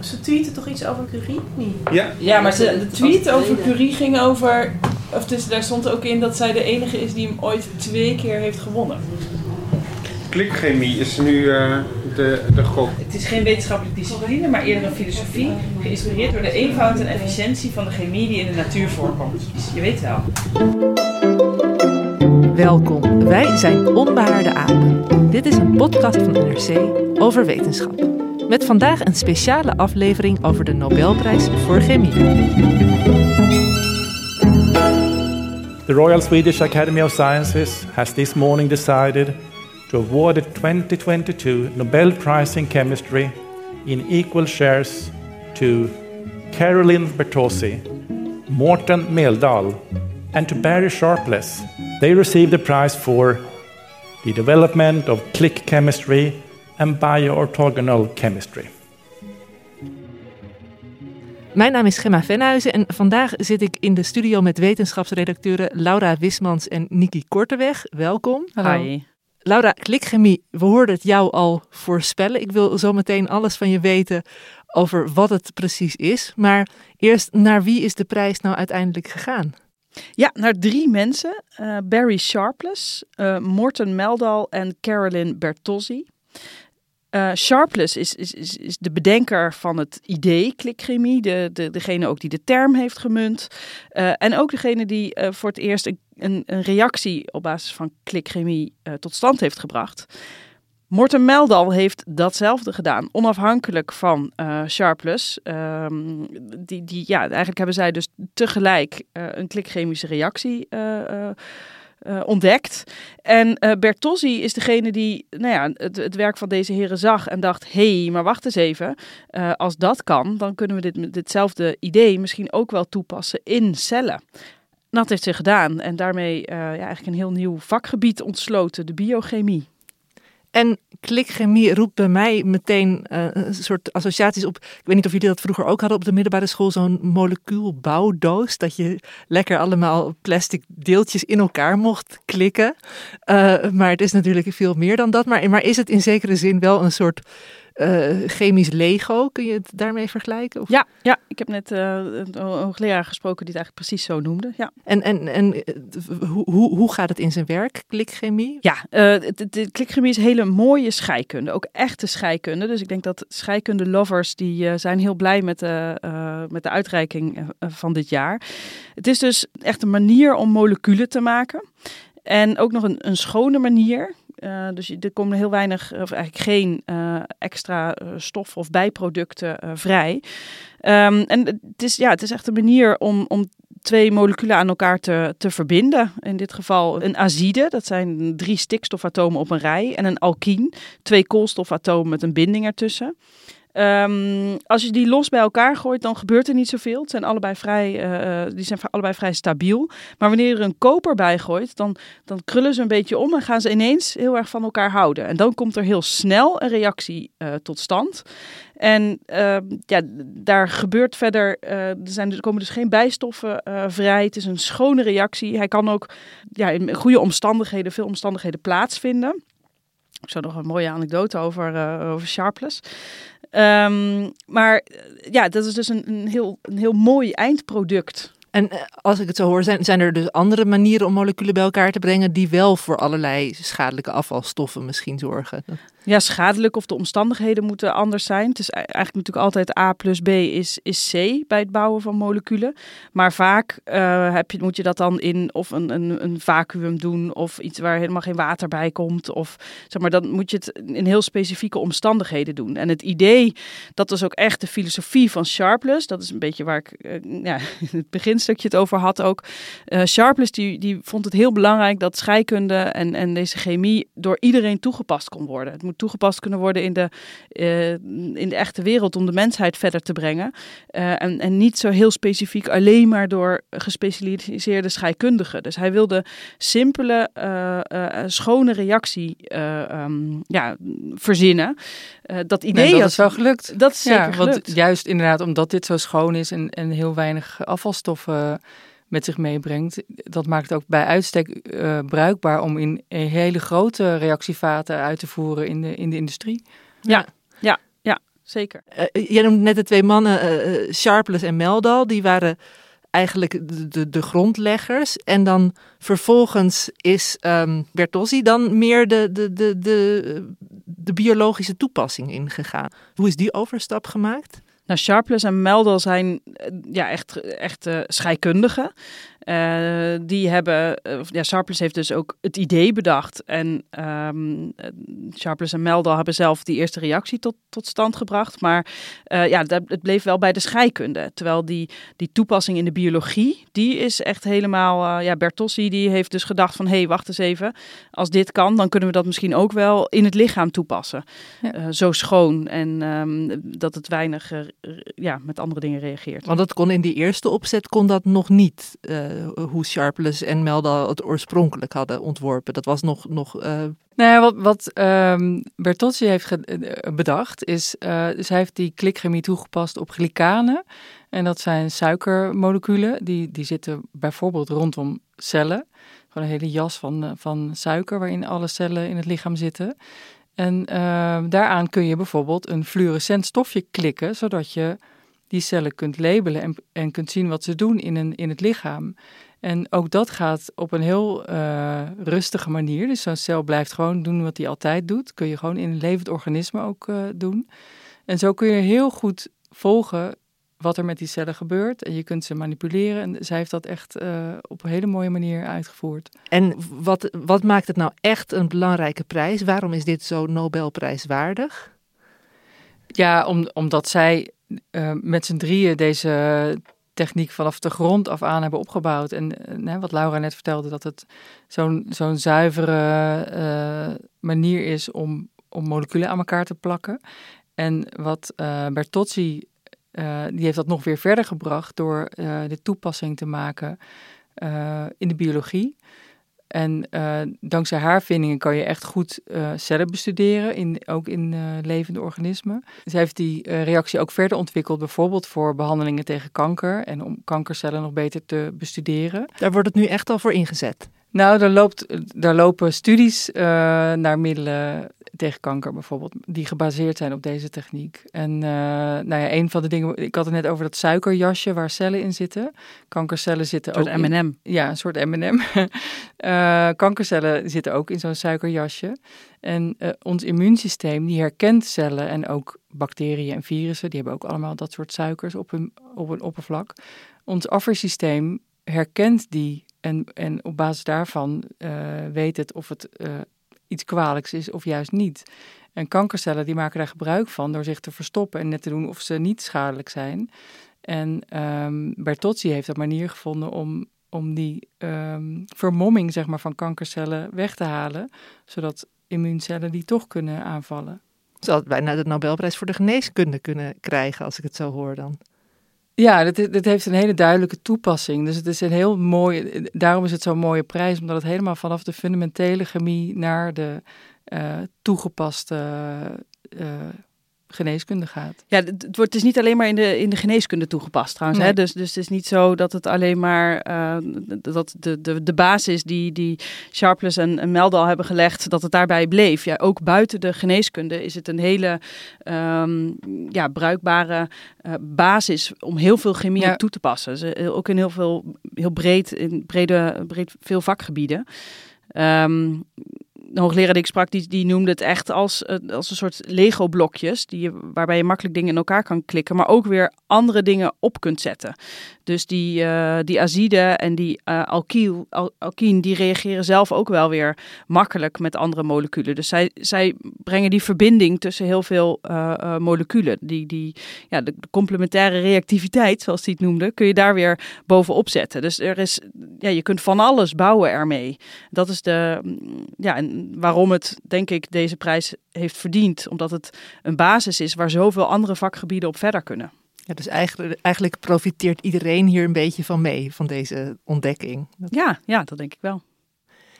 ze tweeten toch iets over Curie? Niet? Ja, Ja, maar ze, de tweet over Curie ging over... Of dus, daar stond ook in dat zij de enige is die hem ooit twee keer heeft gewonnen. klikchemie is nu eh, de, de gok. Het is geen wetenschappelijke discipline, maar eerder een filosofie. Geïnspireerd door de eenvoud en efficiëntie van de chemie die in de natuur voorkomt. Je weet wel. Welkom, wij zijn Onbehaarde Apen. Dit is een podcast van NRC over wetenschap. Met vandaag een speciale aflevering over de Nobelprijs voor Chemie. The Royal Swedish Academy of Sciences has this morning decided to award the 2022 Nobel Prize in Chemistry in equal shares to Caroline Bertozzi, Morten Meldal, and to Barry Sharpless. They received the prize for the development of click chemistry and bioorthogonal chemistry. Mijn naam is Gemma Venhuizen en vandaag zit ik in de studio met wetenschapsredacteuren Laura Wismans en Niki Korteweg. Welkom. Hi. Laura, klikchemie, we hoorden het jou al voorspellen. Ik wil zo meteen alles van je weten over wat het precies is. Maar eerst, naar wie is de prijs nou uiteindelijk gegaan? Ja, naar drie mensen. eh, Barry Sharpless, eh, Morten Meldal en Caroline Bertozzi. Eh, Sharpless is, is, is, is de bedenker van het idee klikchemie. De, de, degene ook die de term heeft gemunt. Eh, en ook degene die eh, voor het eerst een, een, reactie op basis van klikchemie tot stand heeft gebracht. Morten Meldal heeft datzelfde gedaan, onafhankelijk van Sharpless. Ehm, die, die, ja, eigenlijk hebben zij dus tegelijk een klikchemische reactie eh, eh, ontdekt. En eh, Bertozzi is degene die nou ja, het, het werk van deze heren zag en dacht: hé, hey, maar wacht eens even. Eh, als dat kan, dan kunnen we dit, ditzelfde idee misschien ook wel toepassen in cellen. Dat heeft ze gedaan en daarmee ja, eigenlijk een heel nieuw vakgebied ontsloten, de biochemie. En klikchemie roept bij mij meteen eh, een soort associaties op. Ik weet niet of jullie dat vroeger ook hadden op de middelbare school, zo'n molecuulbouwdoos. Dat je lekker allemaal plastic deeltjes in elkaar mocht klikken. Eh, maar het is natuurlijk veel meer dan dat. Maar, maar is het in zekere zin wel een soort eh, chemisch Lego? Kun je het daarmee vergelijken? Of? Ja, ja ik heb net eh, een hoogleraar gesproken die het eigenlijk precies zo noemde. Ja, En, en, en eh, hoe, hoe, hoe gaat het in zijn werk, klikchemie? ja de, de klikchemie is hele mooie scheikunde, ook echte scheikunde. Dus ik denk dat scheikunde-lovers die zijn heel blij met de, met de uitreiking van dit jaar. Het is dus echt een manier om moleculen te maken. En ook nog een, een schone manier. Eh, dus er komen heel weinig, of eigenlijk geen eh, extra eh, stof of bijproducten eh, vrij. Ehm, en het is, ja, het is echt een manier om, om twee moleculen aan elkaar te, te verbinden. In dit geval een azide, dat zijn drie stikstofatomen op een rij. En een alkien, twee koolstofatomen met een binding ertussen. Ehm, als je die los bij elkaar gooit, dan gebeurt er niet zoveel. Het zijn allebei vrij, eh, eh, die zijn allebei vrij stabiel. Maar wanneer je er een koper bij gooit, dan, dan krullen ze een beetje om en gaan ze ineens heel erg van elkaar houden. En dan komt er heel snel een reactie eh, tot stand. En ehm, ja, daar gebeurt verder, er, zijn, er komen dus geen bijstoffen vrij. Het is een schone reactie. Hij kan ook ja, in goede omstandigheden, veel omstandigheden plaatsvinden. Ik zou nog een mooie anekdote over, eh, over Sharpless. Ehm, maar eh, ja, dat is dus een, een, heel, een heel mooi eindproduct. En eh, als ik het zo hoor, zijn, zijn er dus andere manieren om moleculen bij elkaar te brengen die wel voor allerlei schadelijke afvalstoffen misschien zorgen? Ja, schadelijk of de omstandigheden moeten anders zijn. Het is e- eigenlijk natuurlijk altijd A plus B is, is C bij het bouwen van moleculen. Maar vaak eh, heb je, moet je dat dan in of een, een, een vacuüm doen of iets waar helemaal geen water bij komt. Of zeg maar, dan moet je het in heel specifieke omstandigheden doen. En het idee, dat was ook echt de filosofie van Sharpless. Dat is een beetje waar ik eh, ja, het beginstukje het over had ook. Eh Sharpless die, die vond het heel belangrijk dat scheikunde en, en deze chemie door iedereen toegepast kon worden. Het moet toegepast kunnen worden in de, in de echte wereld om de mensheid verder te brengen. en, en niet zo heel specifiek alleen maar door gespecialiseerde scheikundigen. Dus hij wilde simpele, schone reactie um, ja, verzinnen. dat idee dat is wel gelukt. Dat is zeker ja, gelukt. Want juist inderdaad omdat dit zo schoon is en, en heel weinig afvalstoffen met zich meebrengt. Dat maakt het ook bij uitstek uh, bruikbaar om in hele grote reactievaten uit te voeren in de, in de industrie. Ja, ja, ja, zeker. Uh, jij noemde net de twee mannen, uh, Sharpless en Meldal, die waren eigenlijk de, de, de, grondleggers. En dan vervolgens is um, Bertozzi dan meer de, de, de, de, de biologische toepassing ingegaan. Hoe is die overstap gemaakt? Nou, Sharpless en Meldal zijn ja, echt, echt scheikundigen. Uh, die hebben, uh, ja, Sharpless heeft dus ook het idee bedacht. En um, Sharpless en Meldal hebben zelf die eerste reactie tot, tot stand gebracht. Maar uh, ja, dat, het bleef wel bij de scheikunde. Terwijl die, die toepassing in de biologie, die is echt helemaal... ja, Bertossi die heeft dus gedacht van, hé, hey, wacht eens even. Als dit kan, dan kunnen we dat misschien ook wel in het lichaam toepassen. Ja. zo schoon en um, dat het weinig ja, met andere dingen reageert. Want dat kon in die eerste opzet, kon dat nog niet... Eh, hoe Sharpless en Melda het oorspronkelijk hadden ontworpen. Dat was nog. nog uh... Nou wat, wat um, Bertozzi heeft eh, bedacht is. Dus heeft die klikchemie toegepast op glycanen. En dat zijn suikermoleculen. Die, die zitten bijvoorbeeld rondom cellen. Gewoon een hele jas van, van suiker waarin alle cellen in het lichaam zitten. En ehm, daaraan kun je bijvoorbeeld een fluorescent stofje klikken, zodat je die cellen kunt labelen en, en kunt zien wat ze doen in, een, in het lichaam. En ook dat gaat op een heel uh, rustige manier. Dus zo'n cel blijft gewoon doen wat hij altijd doet. Kun je gewoon in een levend organisme ook uh, doen. En zo kun je heel goed volgen wat er met die cellen gebeurt. En je kunt ze manipuleren. En zij heeft dat echt uh, op een hele mooie manier uitgevoerd. En wat, wat maakt het nou echt een belangrijke prijs? Waarom is dit zo Nobelprijswaardig? Ja, om, omdat zij uh, met z'n drieën deze techniek vanaf de grond af aan hebben opgebouwd. En uh, wat Laura net vertelde, dat het zo'n zo'n zuivere uh, manier is om, om moleculen aan elkaar te plakken. En wat Bertozzi, die heeft dat nog weer verder gebracht door de toepassing te maken in de biologie. En uh, dankzij haar vindingen kan je echt goed uh, cellen bestuderen, in, ook in uh, levende organismen. Ze heeft die reactie ook verder ontwikkeld, bijvoorbeeld voor behandelingen tegen kanker en om kankercellen nog beter te bestuderen. Daar wordt het nu echt al voor ingezet. Nou, daar, loopt, daar lopen studies naar middelen tegen kanker bijvoorbeeld, die gebaseerd zijn op deze techniek. En uh, nou ja, een van de dingen, ik had het net over dat suikerjasje waar cellen in zitten. Kankercellen zitten ook. Een M&M. Ja, een soort M&M. uh, kankercellen zitten ook in zo'n suikerjasje. En uh, ons immuunsysteem die herkent cellen en ook bacteriën en virussen, die hebben ook allemaal dat soort suikers op hun, op een oppervlak. Ons afweersysteem herkent die en, en op basis daarvan uh, weet het of het uh, iets kwalijks is of juist niet. En kankercellen die maken daar gebruik van door zich te verstoppen en net te doen of ze niet schadelijk zijn. En um, Bertozzi heeft een manier gevonden om, om die um, vermomming zeg maar, van kankercellen weg te halen, zodat immuuncellen die toch kunnen aanvallen. Ze had bijna de Nobelprijs voor de geneeskunde kunnen krijgen, als ik het zo hoor dan. Ja, dit heeft een hele duidelijke toepassing. Dus het is een heel mooi, daarom is het zo'n mooie prijs, omdat het helemaal vanaf de fundamentele chemie naar de uh, toegepaste uh, geneeskunde gaat. Ja, het, wordt, is niet alleen maar in de, in de geneeskunde toegepast trouwens. Hè? Dus, dus het is niet zo dat het alleen maar uh, dat de, de, de basis die, die Sharpless en, en Meldal hebben gelegd, dat het daarbij bleef. Ja, ook buiten de geneeskunde is het een hele um, ja, bruikbare uh, basis om heel veel chemie ja. toe te passen. Dus, ook in heel veel, heel breed, in brede, breed veel vakgebieden. Um, de hoogleraar die ik sprak, die, die noemde het echt als, eh, als een soort Lego-blokjes, die waarbij je makkelijk dingen in elkaar kan klikken, maar ook weer andere dingen op kunt zetten. Dus die, uh, die azide en die uh, die reageren zelf ook wel weer makkelijk met andere moleculen. Dus zij, zij brengen die verbinding tussen heel veel moleculen. Die, die, ja, de, complementaire reactiviteit, zoals hij het noemde, kun je daar weer bovenop zetten. Dus er is, ja, je kunt van alles bouwen ermee. Dat is de, ja, en En waarom het, denk ik, deze prijs heeft verdiend. Omdat het een basis is waar zoveel andere vakgebieden op verder kunnen. Ja, dus eigenlijk, eigenlijk profiteert iedereen hier een beetje van mee, van deze ontdekking. Ja, ja dat denk ik wel.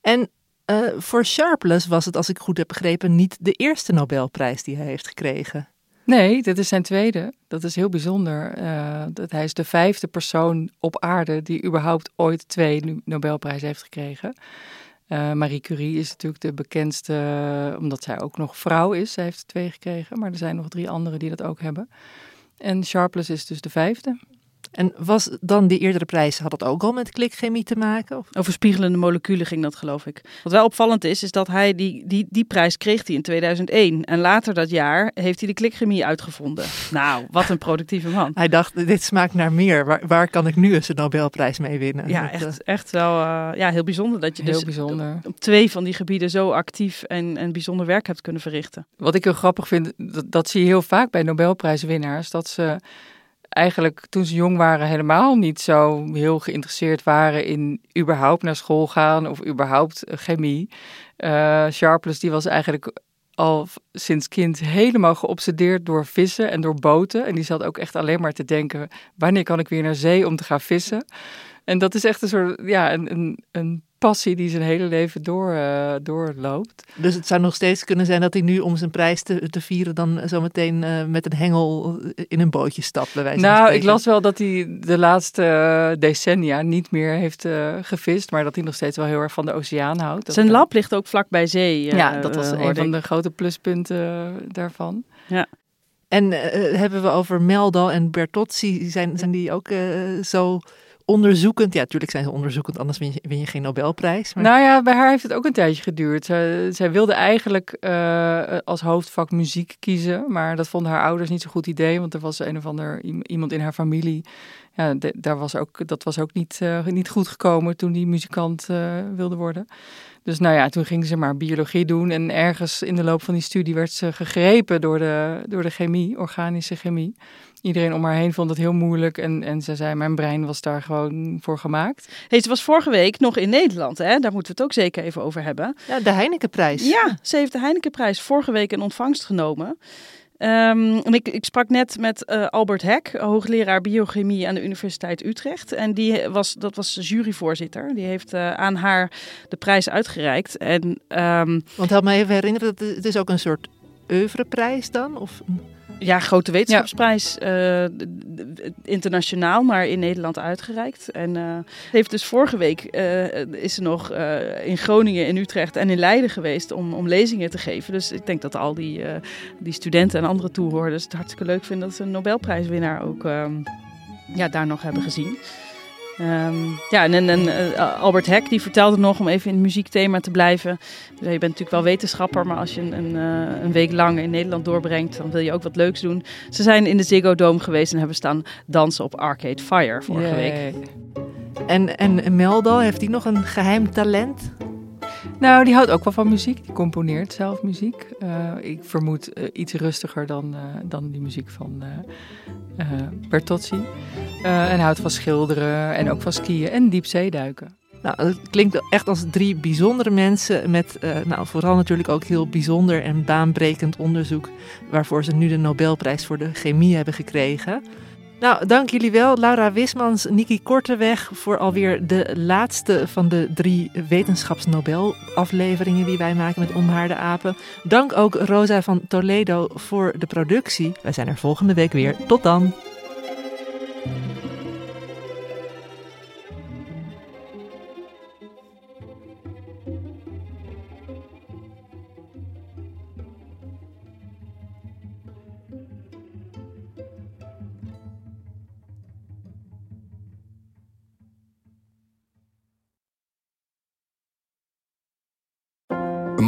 En uh, voor Sharpless was het, als ik goed heb begrepen, niet de eerste Nobelprijs die hij heeft gekregen. Nee, dit is zijn tweede. Dat is heel bijzonder. Uh, dat hij is de vijfde persoon op aarde die überhaupt ooit twee Nobelprijzen heeft gekregen. Uh, Marie Curie is natuurlijk de bekendste, omdat zij ook nog vrouw is. Zij heeft twee gekregen, maar er zijn nog drie anderen die dat ook hebben. En Sharpless is dus de vijfde. En was dan die eerdere prijs, had dat ook al met klikchemie te maken? Of? Over spiegelende moleculen ging dat, geloof ik. Wat wel opvallend is, is dat hij die, die, die prijs kreeg hij in 2001. En later dat jaar heeft hij de klikchemie uitgevonden. Nou, wat een productieve man. Hij dacht, dit smaakt naar meer. Waar, waar kan ik nu eens een Nobelprijs mee winnen? Ja, echt, eh, echt wel uh, ja, heel bijzonder dat je heel dus bijzonder. op twee van die gebieden zo actief en, en bijzonder werk hebt kunnen verrichten. Wat ik heel grappig vind, dat, dat zie je heel vaak bij Nobelprijswinnaars, dat ze eigenlijk toen ze jong waren helemaal niet zo heel geïnteresseerd waren in überhaupt naar school gaan of überhaupt eh, chemie. Uh, Sharpless die was eigenlijk al sinds kind helemaal geobsedeerd door vissen en door boten. En die zat ook echt alleen maar te denken, wanneer kan ik weer naar zee om te gaan vissen? En dat is echt een soort, ja, een, een, een passie die zijn hele leven door, uh, doorloopt. Dus het zou nog steeds kunnen zijn dat hij nu om zijn prijs te, te vieren dan zometeen uh, met een hengel in een bootje stapt. Bij wijze nou, ik las wel dat hij de laatste uh, decennia niet meer heeft gevist, maar dat hij nog steeds wel heel erg van de oceaan houdt. Dat zijn lab ligt ook vlak bij zee. ja, dat was een van de grote pluspunten daarvan. Ja. En hebben we over Meldal en Bertozzi, zijn, zijn die ook zo onderzoekend. Ja, natuurlijk zijn ze onderzoekend, anders win je, geen Nobelprijs. Maar... Nou ja, bij haar heeft het ook een tijdje geduurd. Zij, wilde eigenlijk uh, als hoofdvak muziek kiezen, maar dat vonden haar ouders niet zo'n goed idee, want er was een of ander iemand in haar familie. Ja, de, daar was ook, dat was ook niet, uh, niet goed gekomen toen die muzikant uh, wilde worden. Dus nou ja, toen ging ze maar biologie doen. En ergens in de loop van die studie werd ze gegrepen door de, door de chemie, organische chemie iedereen om haar heen vond het heel moeilijk. En, en ze zei, mijn brein was daar gewoon voor gemaakt. Hey, ze was vorige week nog in Nederland, hè? daar moeten we het ook zeker even over hebben. Ja, de Heinekenprijs. Ja, ze heeft de Heinekenprijs vorige week in ontvangst genomen. En ik, ik, sprak net met uh, Albert Hek, hoogleraar biochemie aan de Universiteit Utrecht. En die was, dat was juryvoorzitter. Die heeft uh, aan haar de prijs uitgereikt. En, um, Want help me even herinneren, het is ook een soort oeuvreprijs dan? Of... Ja, grote wetenschapsprijs. Ja. Uh, internationaal, maar in Nederland uitgereikt. En uh, heeft dus vorige week uh, is ze nog in Groningen, in Utrecht en in Leiden geweest om, om lezingen te geven. Dus ik denk dat al die, die studenten en andere toehoorders het hartstikke leuk vinden dat ze een Nobelprijswinnaar ook ja, daar nog hebben gezien. Um, ja, en, en uh, Albert Heck die vertelde nog om even in het muziekthema te blijven. je bent natuurlijk wel wetenschapper, maar als je een, een, uh, een, week lang in Nederland doorbrengt, dan wil je ook wat leuks doen. Ze zijn in de Ziggo Dome geweest en hebben staan dansen op Arcade Fire vorige Yay. week. En, en Meldal, heeft hij nog een geheim talent? Nou, die houdt ook wel van muziek. Die componeert zelf muziek. Uh, ik vermoed uh, iets rustiger dan, uh, dan die muziek van Bertozzi. en houdt van schilderen en ook van skiën en diepzeeduiken. Nou, het klinkt echt als drie bijzondere mensen met nou, vooral natuurlijk ook heel bijzonder en baanbrekend onderzoek. Waarvoor ze nu de Nobelprijs voor de chemie hebben gekregen. Nou, dank jullie wel, Laura Wismans, Niki Korteweg, voor alweer de laatste van de drie wetenschapsnobel-afleveringen die wij maken met Onbehaarde Apen. Dank ook Rosa van Toledo voor de productie. Wij zijn er volgende week weer. Tot dan!